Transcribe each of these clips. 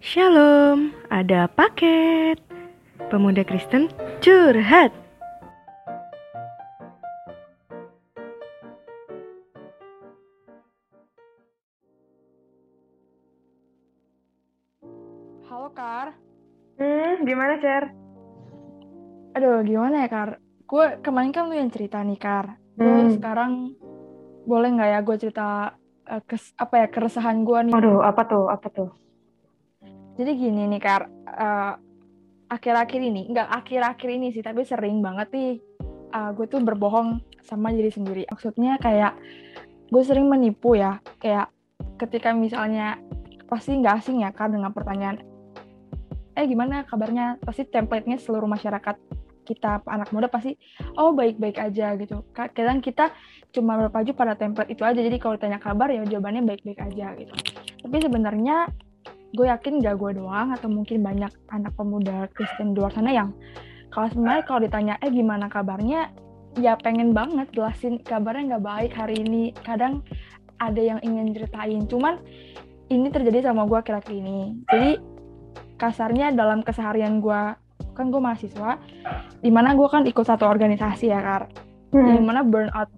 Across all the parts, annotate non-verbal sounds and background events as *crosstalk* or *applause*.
Shalom, ada paket. Pemuda Kristen curhat. Halo Kar, Hmm, gimana, Cer? aduh gimana ya Kar? Gue kemarin kan lu yang cerita nih Kar. Gue Hmm. sekarang boleh nggak ya gue cerita eh, kes, apa ya keresahan gue nih. Aduh, apa tuh? Apa tuh? Jadi gini nih Kar, eh, akhir-akhir ini, nggak akhir-akhir ini sih, tapi sering banget nih eh, gue tuh berbohong sama diri sendiri. Maksudnya kayak gue sering menipu ya, kayak ketika misalnya pasti nggak asing ya Kar dengan pertanyaan, eh gimana kabarnya? Pasti template-nya seluruh masyarakat kita anak muda pasti oh baik-baik aja gitu. Ka- Kadang kita cuma berpacu pada template itu aja. Jadi kalau ditanya kabar ya jawabannya baik-baik aja gitu. Tapi sebenarnya gue yakin gak gue doang atau mungkin banyak anak pemuda Kristen di luar sana yang kalau sebenarnya kalau ditanya eh gimana kabarnya? Ya pengen banget jelasin kabarnya nggak baik hari ini. Kadang ada yang ingin ceritain. Cuman ini terjadi sama gue kira-kira ini. Jadi kasarnya dalam keseharian gue kan gue mahasiswa di mana gue kan ikut satu organisasi ya kar. Hmm. di mana burnout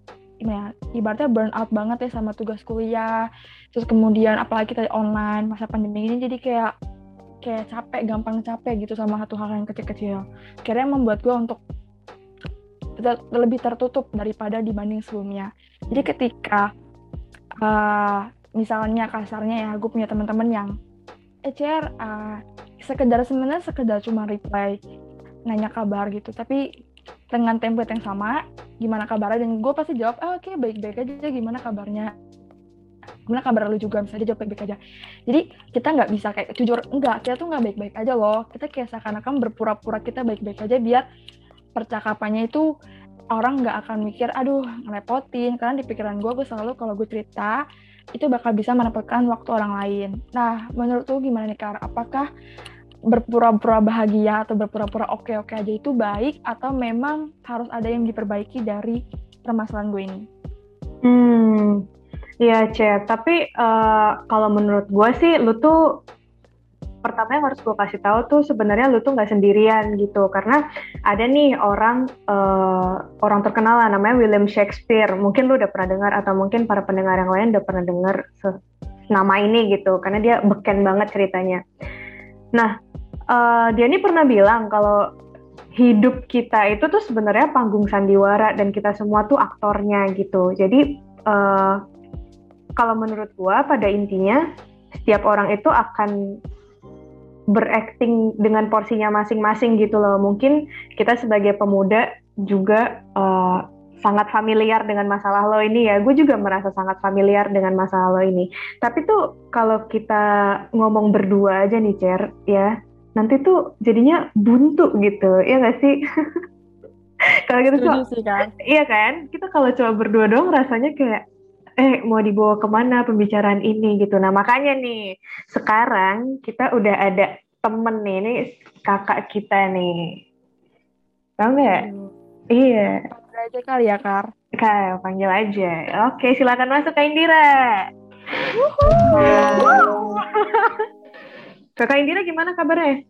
ya, ibaratnya burnout banget ya sama tugas kuliah. Terus kemudian apalagi kita online masa pandemi ini jadi kayak kayak capek gampang capek gitu sama satu hal yang kecil-kecil. Akhirnya membuat gue untuk lebih tertutup daripada dibanding sebelumnya. Jadi ketika uh, misalnya kasarnya ya gue punya teman-teman yang eh CR uh, sekedar sebenarnya sekedar cuma reply nanya kabar gitu tapi dengan template yang sama gimana kabarnya dan gue pasti jawab oh, oke baik-baik aja gimana kabarnya? Gimana kabar lu juga misalnya jawab baik-baik aja. Jadi kita nggak bisa kayak jujur enggak kita tuh nggak baik-baik aja loh. Kita kayak seakan-akan berpura-pura kita baik-baik aja biar percakapannya itu orang nggak akan mikir aduh ngerepotin. Karena di pikiran gue gue selalu kalau gue cerita itu bakal bisa menempatkan waktu orang lain. Nah menurut lu gimana nih Kar? Apakah berpura-pura bahagia atau berpura-pura oke-oke aja itu baik atau memang harus ada yang diperbaiki dari permasalahan gue ini Hmm, iya Cer. Tapi eh, kalau menurut gue sih, lu tuh pertama yang harus gue kasih tahu tuh sebenarnya lu tuh nggak sendirian gitu. Karena ada nih orang eh, orang terkenal lah namanya William Shakespeare. Mungkin lu udah pernah dengar atau mungkin para pendengar yang lain udah pernah dengar nama ini gitu. Karena dia beken banget ceritanya. Nah, eh, dia ini pernah bilang kalau hidup kita itu tuh sebenarnya panggung sandiwara dan kita semua tuh aktornya gitu. Jadi eh, kalau menurut gua pada intinya setiap orang itu akan berakting dengan porsinya masing-masing gitu loh. Mungkin kita sebagai pemuda juga eh, sangat familiar dengan masalah lo ini ya. Gue juga merasa sangat familiar dengan masalah lo ini. Tapi tuh kalau kita ngomong berdua aja nih, Cer, ya nanti tuh jadinya buntu gitu, ya nggak sih? *laughs* kalau gitu sih kan Iya kan? Kita kalau coba berdua dong rasanya kayak eh mau dibawa ke mana pembicaraan ini gitu. Nah makanya nih sekarang kita udah ada temen nih, ini kakak kita nih. Tahu nggak? Iya, Udah aja kali ya Kar Kak panggil aja. Oke silakan masuk Kak Indira. *laughs* Kakak Indira gimana kabarnya?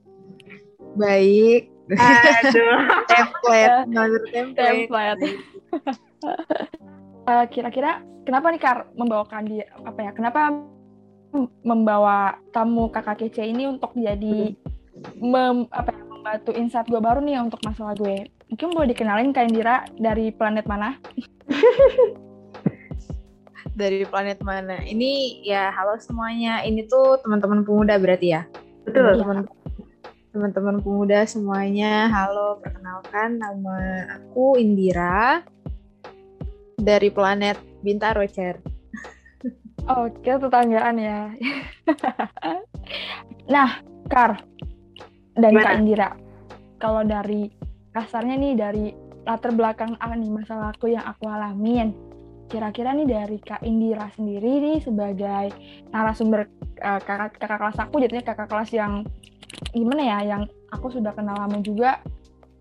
Baik. Aduh. *laughs* template, template. template Eh, kira-kira kenapa nih Kar membawakan dia apa ya kenapa mem- membawa tamu kakak kece ini untuk jadi mem, apa ya, membantu insight gue baru nih untuk masalah gue mungkin boleh dikenalin Kak Indira dari planet mana *laughs* Dari planet mana? Ini ya halo semuanya. Ini tuh teman-teman pemuda berarti ya? Betul. Teman-teman teman-teman pemuda semuanya. Halo, perkenalkan nama aku Indira dari planet Bintaro, Cer. oh kita tetanggaan ya nah Kar dan? Kak Indira kalau dari kasarnya nih dari latar belakang nih masalah aku yang aku alamin kira-kira nih dari Kak Indira sendiri nih sebagai narasumber eh, kakak kakak kelas aku jadinya kakak kelas yang gimana ya yang aku sudah kenal lama juga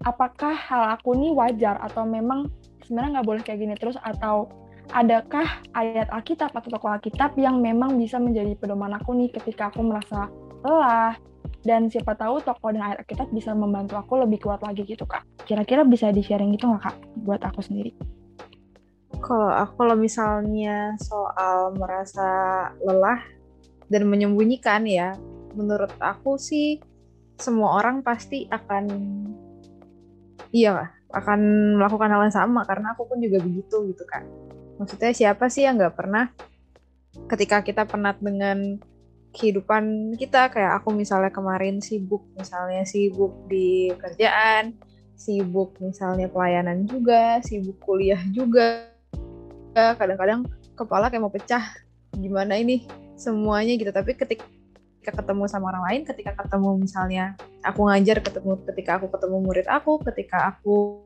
apakah hal aku nih wajar atau memang sebenarnya nggak boleh kayak gini terus? Atau adakah ayat Alkitab atau tokoh Alkitab yang memang bisa menjadi pedoman aku nih ketika aku merasa lelah? Dan siapa tahu toko dan air kita bisa membantu aku lebih kuat lagi gitu kak. Kira-kira bisa di sharing gitu nggak kak buat aku sendiri kalau aku kalau misalnya soal merasa lelah dan menyembunyikan ya menurut aku sih semua orang pasti akan iya akan melakukan hal yang sama. Karena aku pun juga begitu gitu kan maksudnya siapa sih yang nggak pernah ketika kita penat dengan kehidupan kita? Kayak aku misalnya kemarin sibuk misalnya sibuk di kerjaan sibuk misalnya pelayanan juga sibuk kuliah juga kadang-kadang kepala kayak mau pecah. Gimana ini semuanya gitu. Tapi ketika ketemu sama orang lain ketika ketemu misalnya aku ngajar ketemu ketika aku ketemu murid aku ketika aku,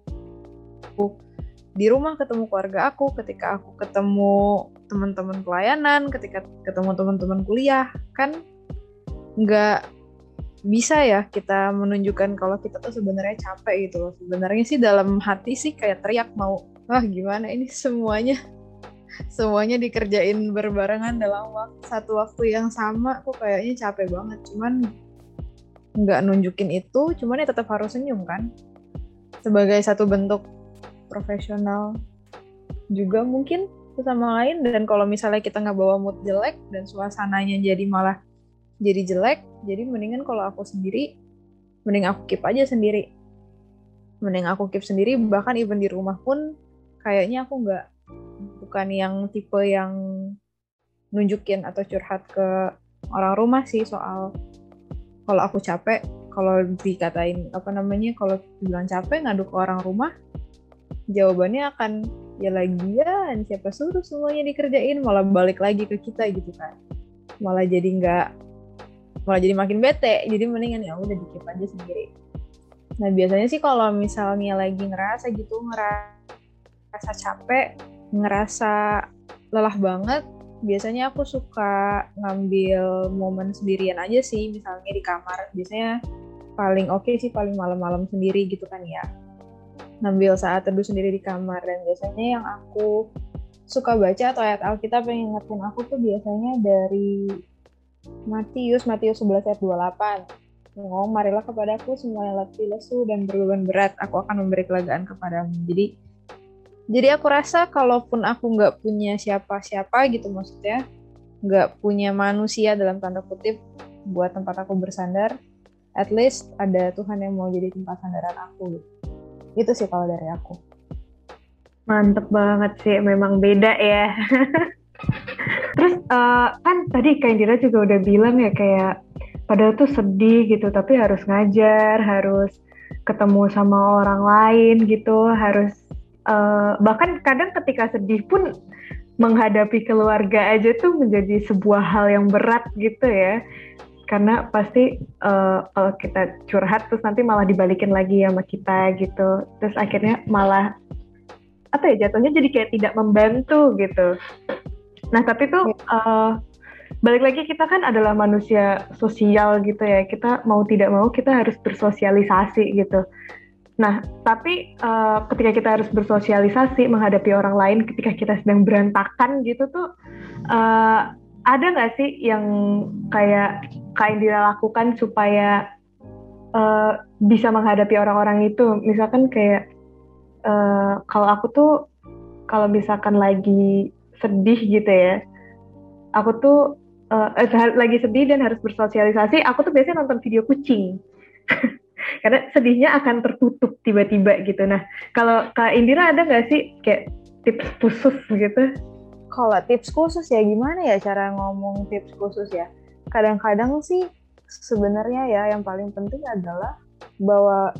aku di rumah ketemu keluarga aku ketika aku ketemu teman-teman pelayanan ketika ketemu teman-teman kuliah kan nggak bisa ya kita menunjukkan kalau kita tuh sebenarnya capek gitu loh. Sebenarnya sih dalam hati sih kayak teriak mau wah gimana ini semuanya? Semuanya dikerjain berbarengan dalam waktu satu waktu yang sama. Kok kayaknya capek banget. Cuman nggak nunjukin itu cuman ya tetap harus senyum kan? Sebagai satu bentuk profesional juga mungkin sama lain. Dan kalau misalnya kita nggak bawa mood jelek dan suasananya jadi malah jadi jelek jadi mendingan kalau aku sendiri mending aku keep aja sendiri. Mending aku keep sendiri. Bahkan even di rumah pun kayaknya aku nggak bukan yang tipe yang nunjukin atau curhat ke orang rumah sih soal kalau aku capek kalau dikatain apa namanya kalau bilang capek ngadu ke orang rumah jawabannya akan ya lagian siapa suruh semuanya dikerjain malah balik lagi ke kita gitu kan. Malah jadi nggak malah jadi makin bete jadi mendingan ya udah dikip aja sendiri. Nah biasanya sih kalau misalnya lagi ngerasa gitu ngerasa capek ngerasa lelah banget biasanya aku suka ngambil momen sendirian aja sih misalnya di kamar. Biasanya paling oke okay sih paling malam-malam sendiri gitu kan ya. Ngambil saat teduh sendiri di kamar. Dan biasanya yang aku suka baca atau ayat Alkitab yang ingetin aku tuh biasanya dari Matius Matius 11 ayat 28 ngomong marilah kepada aku semua yang letih lesu dan berbeban berat. Aku akan memberi kelegaan kepadamu. Jadi jadi aku rasa kalaupun aku nggak punya siapa-siapa gitu maksudnya nggak punya manusia dalam tanda kutip buat tempat aku bersandar at least ada Tuhan yang mau jadi tempat sandaran aku gitu. Itu sih kalau dari aku. Mantep banget sih memang beda ya. *laughs* Terus uh, kan tadi Kak Indira juga udah bilang ya kayak padahal tuh sedih gitu tapi harus ngajar harus ketemu sama orang lain gitu harus uh, bahkan kadang ketika sedih pun menghadapi keluarga aja tuh menjadi sebuah hal yang berat gitu ya. Karena pasti uh, kalau kita curhat terus nanti malah dibalikin lagi sama kita gitu. Terus akhirnya malah apa ya jatuhnya jadi kayak tidak membantu gitu. Nah tapi tuh uh, balik lagi kita kan adalah manusia sosial gitu ya. Kita mau tidak mau kita harus bersosialisasi gitu nah tapi uh, ketika kita harus bersosialisasi menghadapi orang lain ketika kita sedang berantakan gitu tuh uh, ada nggak sih yang kayak Kak Indira lakukan supaya uh, bisa menghadapi orang-orang itu? Misalkan kayak uh, kalau aku tuh kalau misalkan lagi sedih gitu ya, aku tuh uh, lagi sedih dan harus bersosialisasi, aku tuh biasanya nonton video kucing. *laughs* Karena sedihnya akan tertutup tiba-tiba gitu. Nah, kalau Kak Indira ada nggak sih kayak tips khusus gitu? kalau tips khusus ya gimana ya cara ngomong tips khusus ya kadang-kadang sih sebenarnya ya yang paling penting adalah bahwa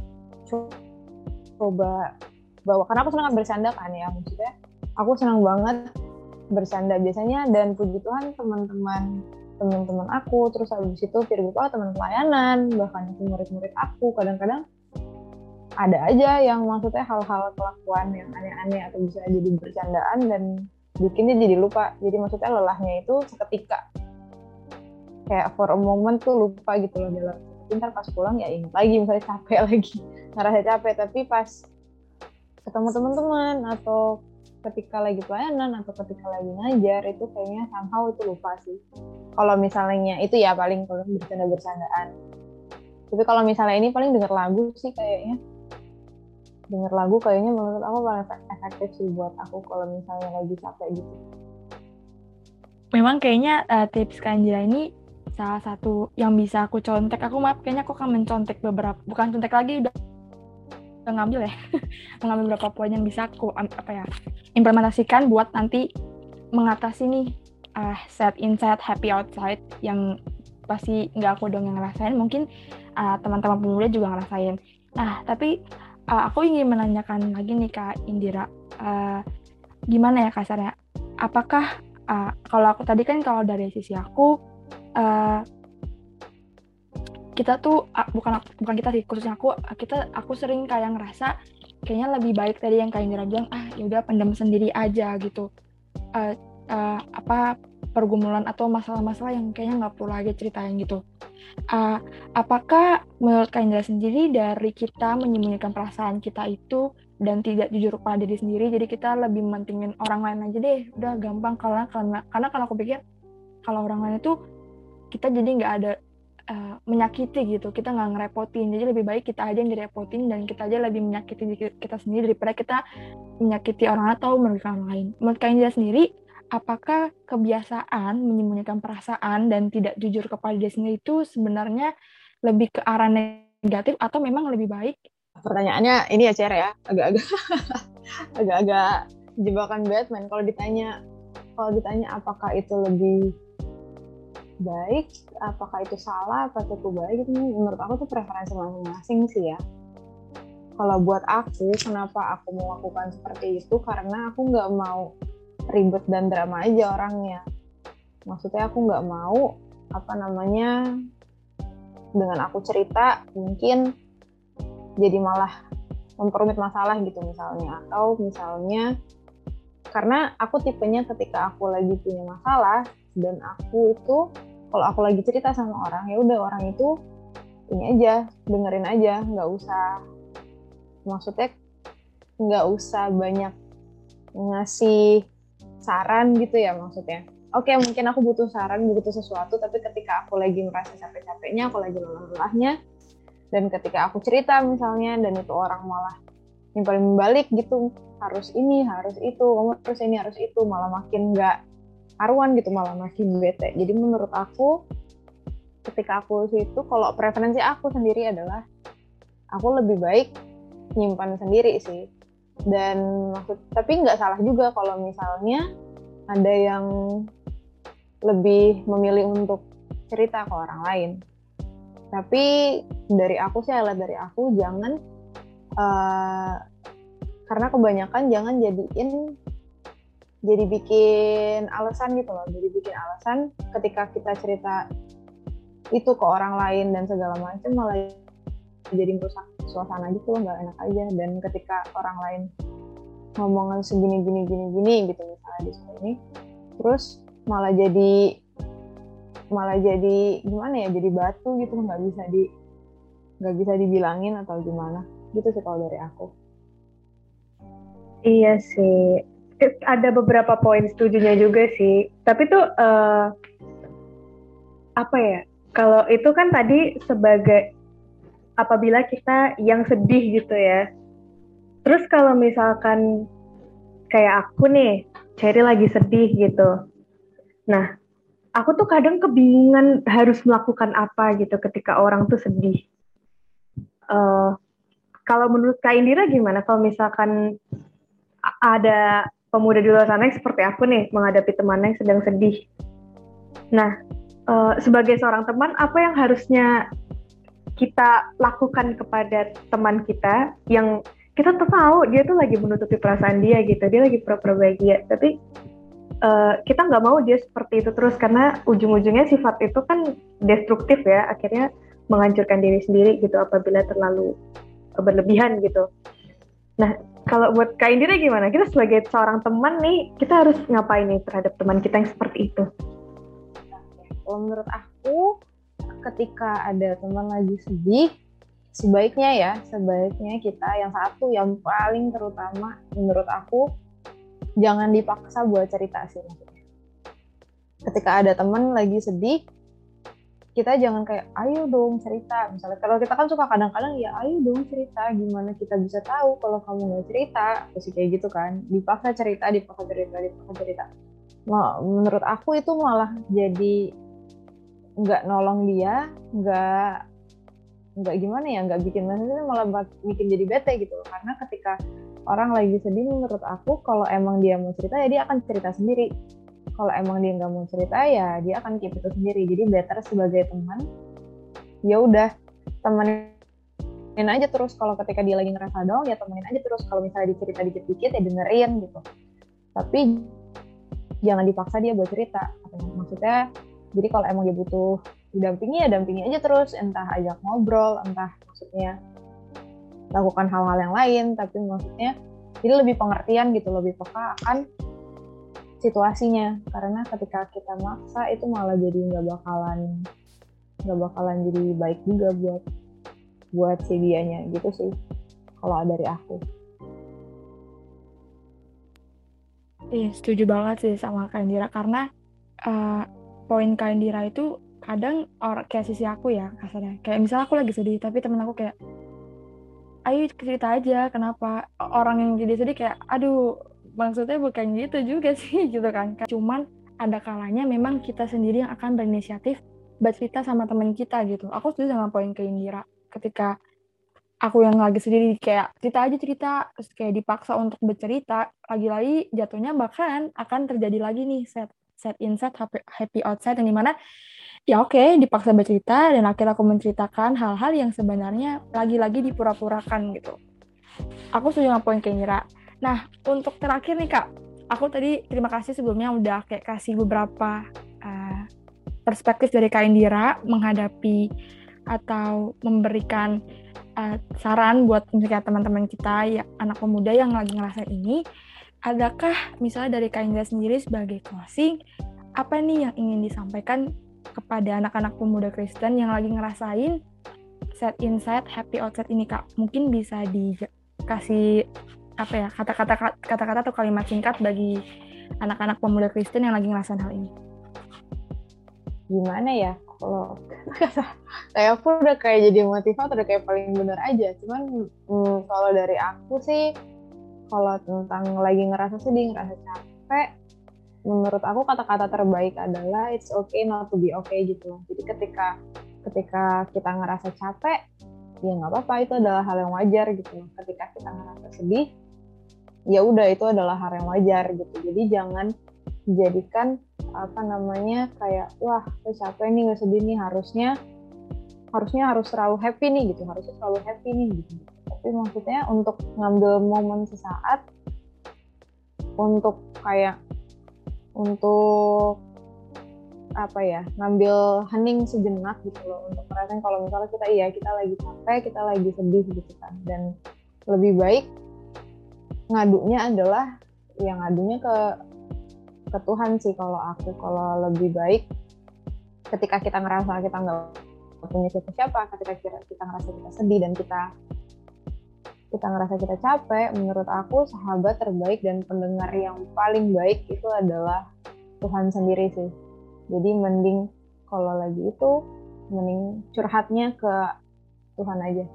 coba bawa karena aku senang bercanda kan ya maksudnya aku senang banget bercanda biasanya dan puji Tuhan teman-teman teman-teman aku terus habis itu peer oh, teman pelayanan bahkan itu murid-murid aku. Kadang-kadang ada aja yang maksudnya hal-hal kelakuan yang aneh-aneh atau bisa jadi bercandaan dan bikinnya jadi lupa. Jadi maksudnya lelahnya itu seketika. Kayak for a moment tuh lupa gitu loh dalam ntar pas pulang ya ingat lagi misalnya capek *laughs* lagi. Ngerasa capek tapi pas ketemu teman-teman atau ketika lagi pelayanan atau ketika lagi ngajar itu kayaknya somehow itu lupa sih. Kalau misalnya itu ya paling kalau bercanda bercandaan tapi kalau misalnya ini paling denger lagu sih kayaknya. Denger lagu kayaknya menurut aku paling efektif sih buat aku kalau misalnya lagi capek gitu. Memang kayaknya uh, tips Kanjira ini salah satu yang bisa aku contek. Aku maaf kayaknya aku akan mencontek beberapa bukan contek lagi udah ngambil ya. *laughs* Mengambil beberapa poin yang bisa aku apa ya implementasikan buat nanti mengatasi nih uh, set inside happy outside yang pasti nggak aku dong yang ngerasain. Mungkin uh, teman-teman pemuda juga ngerasain. Nah tapi uh, aku ingin menanyakan lagi nih kak Indira. Uh, gimana ya kasarnya? Apakah uh, kalau aku tadi kan kalau dari sisi aku uh, kita tuh uh, bukan bukan kita sih khususnya aku kita aku sering kayak ngerasa kayaknya lebih baik tadi yang kayak Indra bilang ah ya udah pendam sendiri aja gitu. Uh, uh, apa pergumulan atau masalah-masalah yang kayaknya nggak perlu lagi ceritain gitu. Uh, apakah menurut Kak Indra sendiri dari kita menyembunyikan perasaan kita itu dan tidak jujur pada diri sendiri jadi kita lebih mentingin orang lain aja deh udah gampang karena karena karena kalau aku pikir kalau orang lain itu kita jadi nggak ada uh, menyakiti gitu. Kita nggak ngerepotin. Jadi lebih baik kita aja yang direpotin dan kita aja lebih menyakiti kita sendiri daripada kita menyakiti orang atau merugikan orang lain. Menurut kalian sendiri apakah kebiasaan menyembunyikan perasaan dan tidak jujur kepada diri sendiri itu sebenarnya lebih ke arah negatif atau memang lebih baik? Pertanyaannya ini ya Cer ya. Agak-agak *laughs* agak-agak jebakan Batman kalau ditanya kalau ditanya apakah itu lebih baik apakah itu salah apakah itu baik itu menurut aku tuh preferensi masing-masing sih ya. Kalau buat aku kenapa aku melakukan seperti itu? Karena aku nggak mau ribet dan drama aja orangnya. Maksudnya aku nggak mau apa namanya dengan aku cerita mungkin jadi malah memperumit masalah gitu misalnya. Atau misalnya karena aku tipenya ketika aku lagi punya masalah dan aku itu kalau aku lagi cerita sama orang ya udah orang itu ini aja dengerin aja nggak usah maksudnya nggak usah banyak ngasih saran gitu ya maksudnya. Oke mungkin aku butuh saran butuh sesuatu tapi ketika aku lagi merasa capek-capeknya aku lagi lelah-lelahnya dan ketika aku cerita misalnya dan itu orang malah yang paling membalik gitu harus ini harus itu kamu harus ini harus itu malah makin nggak karuan gitu malah makin bete. Jadi menurut aku ketika aku itu kalau preferensi aku sendiri adalah aku lebih baik nyimpan sendiri sih. Dan maksud tapi nggak salah juga kalau misalnya ada yang lebih memilih untuk cerita ke orang lain. Tapi dari aku sih lihat dari aku jangan uh, karena kebanyakan jangan jadiin jadi bikin alasan gitu loh jadi bikin alasan ketika kita cerita itu ke orang lain dan segala macam malah jadi merusak suasana gitu loh nggak enak aja. Dan ketika orang lain ngomongan segini gini gini gini gitu misalnya di sini terus malah jadi malah jadi gimana ya jadi batu gitu nggak bisa di nggak bisa dibilangin atau gimana. Gitu sih kalau dari aku. Iya sih ada beberapa poin setujunya juga sih tapi tuh uh, apa ya kalau itu kan tadi sebagai apabila kita yang sedih gitu ya terus kalau misalkan kayak aku nih Cherry lagi sedih gitu nah aku tuh kadang kebingungan harus melakukan apa gitu ketika orang tuh sedih. Uh, kalau menurut Kak Indira gimana? Kalau misalkan ada pemuda di luar sana yang seperti aku nih menghadapi temannya yang sedang sedih. Nah, uh, sebagai seorang teman, apa yang harusnya kita lakukan kepada teman kita yang kita tuh tahu dia tuh lagi menutupi perasaan dia gitu, dia lagi pura-pura bahagia, tapi uh, kita nggak mau dia seperti itu terus karena ujung-ujungnya sifat itu kan destruktif ya akhirnya menghancurkan diri sendiri gitu apabila terlalu berlebihan gitu. Nah kalau buat Kak Indira gimana? Kita sebagai seorang teman nih kita harus ngapain nih terhadap teman kita yang seperti itu? Kalau menurut aku ketika ada teman lagi sedih sebaiknya ya sebaiknya kita yang satu yang paling terutama menurut aku jangan dipaksa buat cerita sih ketika ada teman lagi sedih kita jangan kayak ayo dong cerita. Misalnya kalau kita kan suka kadang-kadang ya ayo dong cerita gimana kita bisa tahu kalau kamu nggak cerita? Pasti kayak gitu kan. Dipaksa cerita dipaksa cerita dipaksa cerita. Nah, menurut aku itu malah jadi nggak nolong dia nggak nggak gimana ya nggak bikin maksudnya malah bikin jadi bete gitu karena ketika orang lagi sedih menurut aku kalau emang dia mau cerita ya dia akan cerita sendiri kalau emang dia nggak mau cerita ya dia akan keep itu sendiri. Jadi better sebagai teman ya udah temenin aja terus. Kalau ketika dia lagi ngerasa down ya temenin aja terus. Kalau misalnya dicerita dikit-dikit ya dengerin gitu. Tapi jangan dipaksa dia buat cerita. Maksudnya jadi kalau emang dia butuh didampingi ya dampingi aja terus. Entah ajak ngobrol entah maksudnya lakukan hal-hal yang lain. Tapi maksudnya jadi lebih pengertian gitu lebih peka akan situasinya. Karena ketika kita maksa itu malah jadi nggak bakalan nggak bakalan jadi baik juga buat buat si dianya. Gitu sih kalau dari aku. Iya setuju banget sih sama Kandira karena uh, poin Kandira itu kadang orang kayak sisi aku ya kasarnya. Kayak misalnya aku lagi sedih tapi temen aku kayak ayo cerita aja kenapa? Orang yang jadi sedih kayak aduh maksudnya bukan gitu juga *laughs* sih gitu kan cuman ada kalanya memang kita sendiri yang akan berinisiatif bercerita sama teman kita gitu. Aku setuju sama poin ke Indira. Ketika aku yang lagi sendiri kayak cerita aja cerita terus kayak dipaksa untuk bercerita lagi-lagi jatuhnya bahkan akan terjadi lagi nih set set inside happy, happy outside yang di mana ya oke okay, dipaksa bercerita dan akhirnya aku menceritakan hal-hal yang sebenarnya lagi-lagi dipura-purakan gitu. Aku setuju sama poin Indira Nah, untuk terakhir nih Kak, aku tadi terima kasih sebelumnya udah kayak kasih beberapa uh, perspektif dari Kak Indira menghadapi atau memberikan uh, saran buat misalnya teman-teman kita ya anak pemuda yang lagi ngerasain ini. Adakah misalnya dari Kak Indira sendiri sebagai closing, apa nih yang ingin disampaikan kepada anak-anak pemuda Kristen yang lagi ngerasain set inside happy outside ini Kak? Mungkin bisa dikasih apa ya kata-kata kata-kata atau kalimat singkat bagi anak-anak pemuda Kristen yang lagi ngerasain hal ini? Gimana ya kalau *laughs* kayak aku udah kayak jadi motivator udah kayak paling bener aja. Cuman hmm, kalau dari aku sih kalau tentang lagi ngerasa sedih, ngerasa capek, menurut aku kata-kata terbaik adalah it's okay not to be okay gitu. Jadi ketika ketika kita ngerasa capek, ya nggak apa-apa itu adalah hal yang wajar gitu. Ketika kita ngerasa sedih, ya udah itu adalah hal yang wajar gitu. Jadi jangan jadikan apa namanya kayak wah capek nih gak sedih nih harusnya harusnya harus selalu happy nih gitu. Harusnya selalu happy nih gitu. Tapi maksudnya untuk ngambil momen sesaat untuk kayak untuk apa ya ngambil hening sejenak gitu loh. Untuk merasakan kalau misalnya kita iya kita lagi capek kita lagi sedih gitu kan. Dan lebih baik ngadunya adalah yang ngadunya ke ke Tuhan sih kalau aku. Kalau lebih baik ketika kita ngerasa kita nggak punya siapa-siapa ketika kita, kita ngerasa kita sedih dan kita kita ngerasa kita capek menurut aku sahabat terbaik dan pendengar yang paling baik itu adalah Tuhan sendiri sih. Jadi mending kalau lagi itu mending curhatnya ke Tuhan aja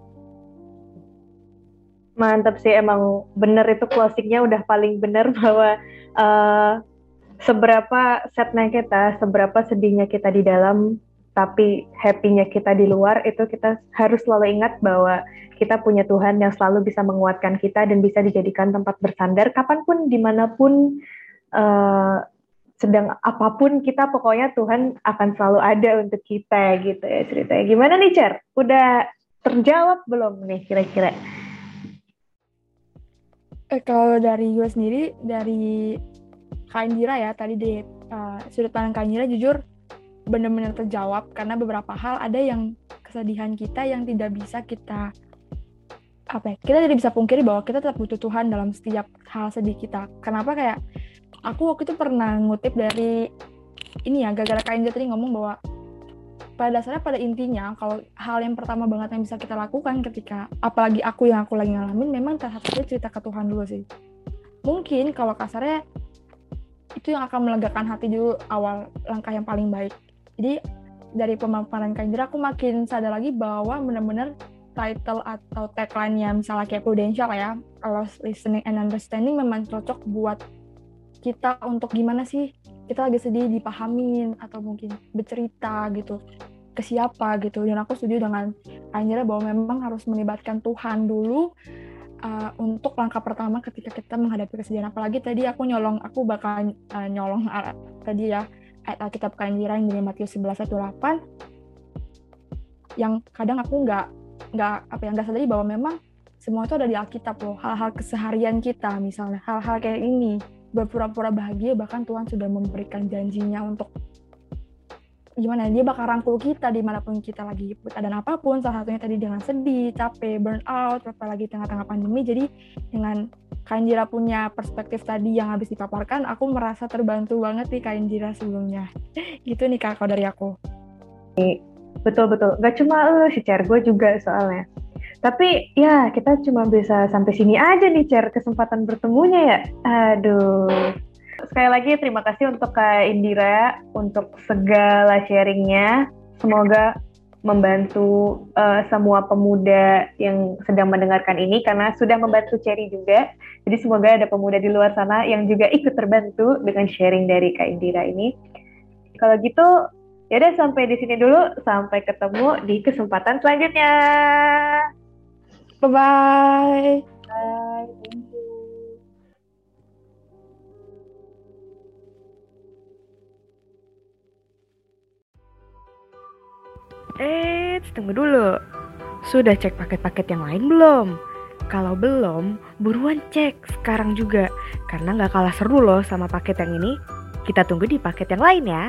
Mantap sih emang bener itu closingnya udah paling bener *laughs* bahwa uh, seberapa setnya kita, seberapa sedihnya kita di dalam, tapi happy-nya kita di luar itu kita harus selalu ingat bahwa kita punya Tuhan yang selalu bisa menguatkan kita dan bisa dijadikan tempat bersandar kapan pun, di mana pun, uh, sedang apa pun kita pokoknya Tuhan akan selalu ada untuk kita gitu ya ceritanya. Gimana nih Cer? Udah terjawab belum nih kira-kira? Eh, kalau dari gue sendiri dari Kak Indira ya tadi di uh, sudut pandang Kak Indira jujur benar-benar terjawab karena beberapa hal ada yang kesedihan kita yang tidak bisa kita apa ya, kita tidak bisa pungkiri bahwa kita tetap butuh Tuhan dalam setiap hal sedih kita. Kenapa kayak aku waktu itu pernah ngutip dari ini ya gara-gara Kak Indira tadi ngomong bahwa pada dasarnya pada intinya kalau hal yang pertama banget yang bisa kita lakukan ketika apalagi aku yang aku lagi ngalamin memang satunya cerita ke Tuhan dulu sih. Mungkin kalau kasarnya itu yang akan melegakan hati dulu awal langkah yang paling baik. Jadi dari pemaparan Kak Indra aku makin sadar lagi bahwa benar-benar title atau tagline-nya misalnya kayak prudential ya kalau listening and understanding memang cocok buat kita untuk gimana sih kita lagi sedih dipahamin atau mungkin bercerita gitu ke siapa gitu. Dan aku setuju dengan Anjara bahwa memang harus melibatkan Tuhan dulu uh, untuk langkah pertama ketika kita menghadapi kesedihan. Apalagi tadi aku nyolong aku bakal uh, nyolong uh, tadi ya ayat Alkitab Kanjira yang dari Matius 11 ayat 8 yang kadang aku nggak nggak apa yang nggak sadari bahwa memang semua itu ada di Alkitab loh. Hal-hal keseharian kita misalnya hal-hal kayak ini berpura-pura bahagia bahkan Tuhan sudah memberikan janjinya untuk gimana dia bakal rangkul kita di mana pun kita lagi keadaan apa pun salah satunya tadi dengan sedih capek burn out apalagi tengah-tengah pandemi. Jadi dengan Kainjira punya perspektif tadi yang habis dipaparkan aku merasa terbantu banget nih Kainjira sebelumnya. *laughs* Gitu nih kak dari aku. Betul betul gak cuma lu cer gue juga soalnya tapi ya kita cuma bisa sampai sini aja nih cer kesempatan bertemunya ya aduh Sekali lagi terima kasih untuk Kak Indira untuk segala sharingnya. Semoga membantu uh, semua pemuda yang sedang mendengarkan ini karena sudah membantu Cherry juga. Jadi semoga ada pemuda di luar sana yang juga ikut terbantu dengan sharing dari Kak Indira ini. Kalau gitu, ya udah sampai di sini dulu. Sampai ketemu di kesempatan selanjutnya. Bye-bye. Bye. Eh, tunggu dulu. Sudah cek paket-paket yang lain belum? Kalau belum, buruan cek sekarang juga. Karena nggak kalah seru loh sama paket yang ini. Kita tunggu di paket yang lain ya.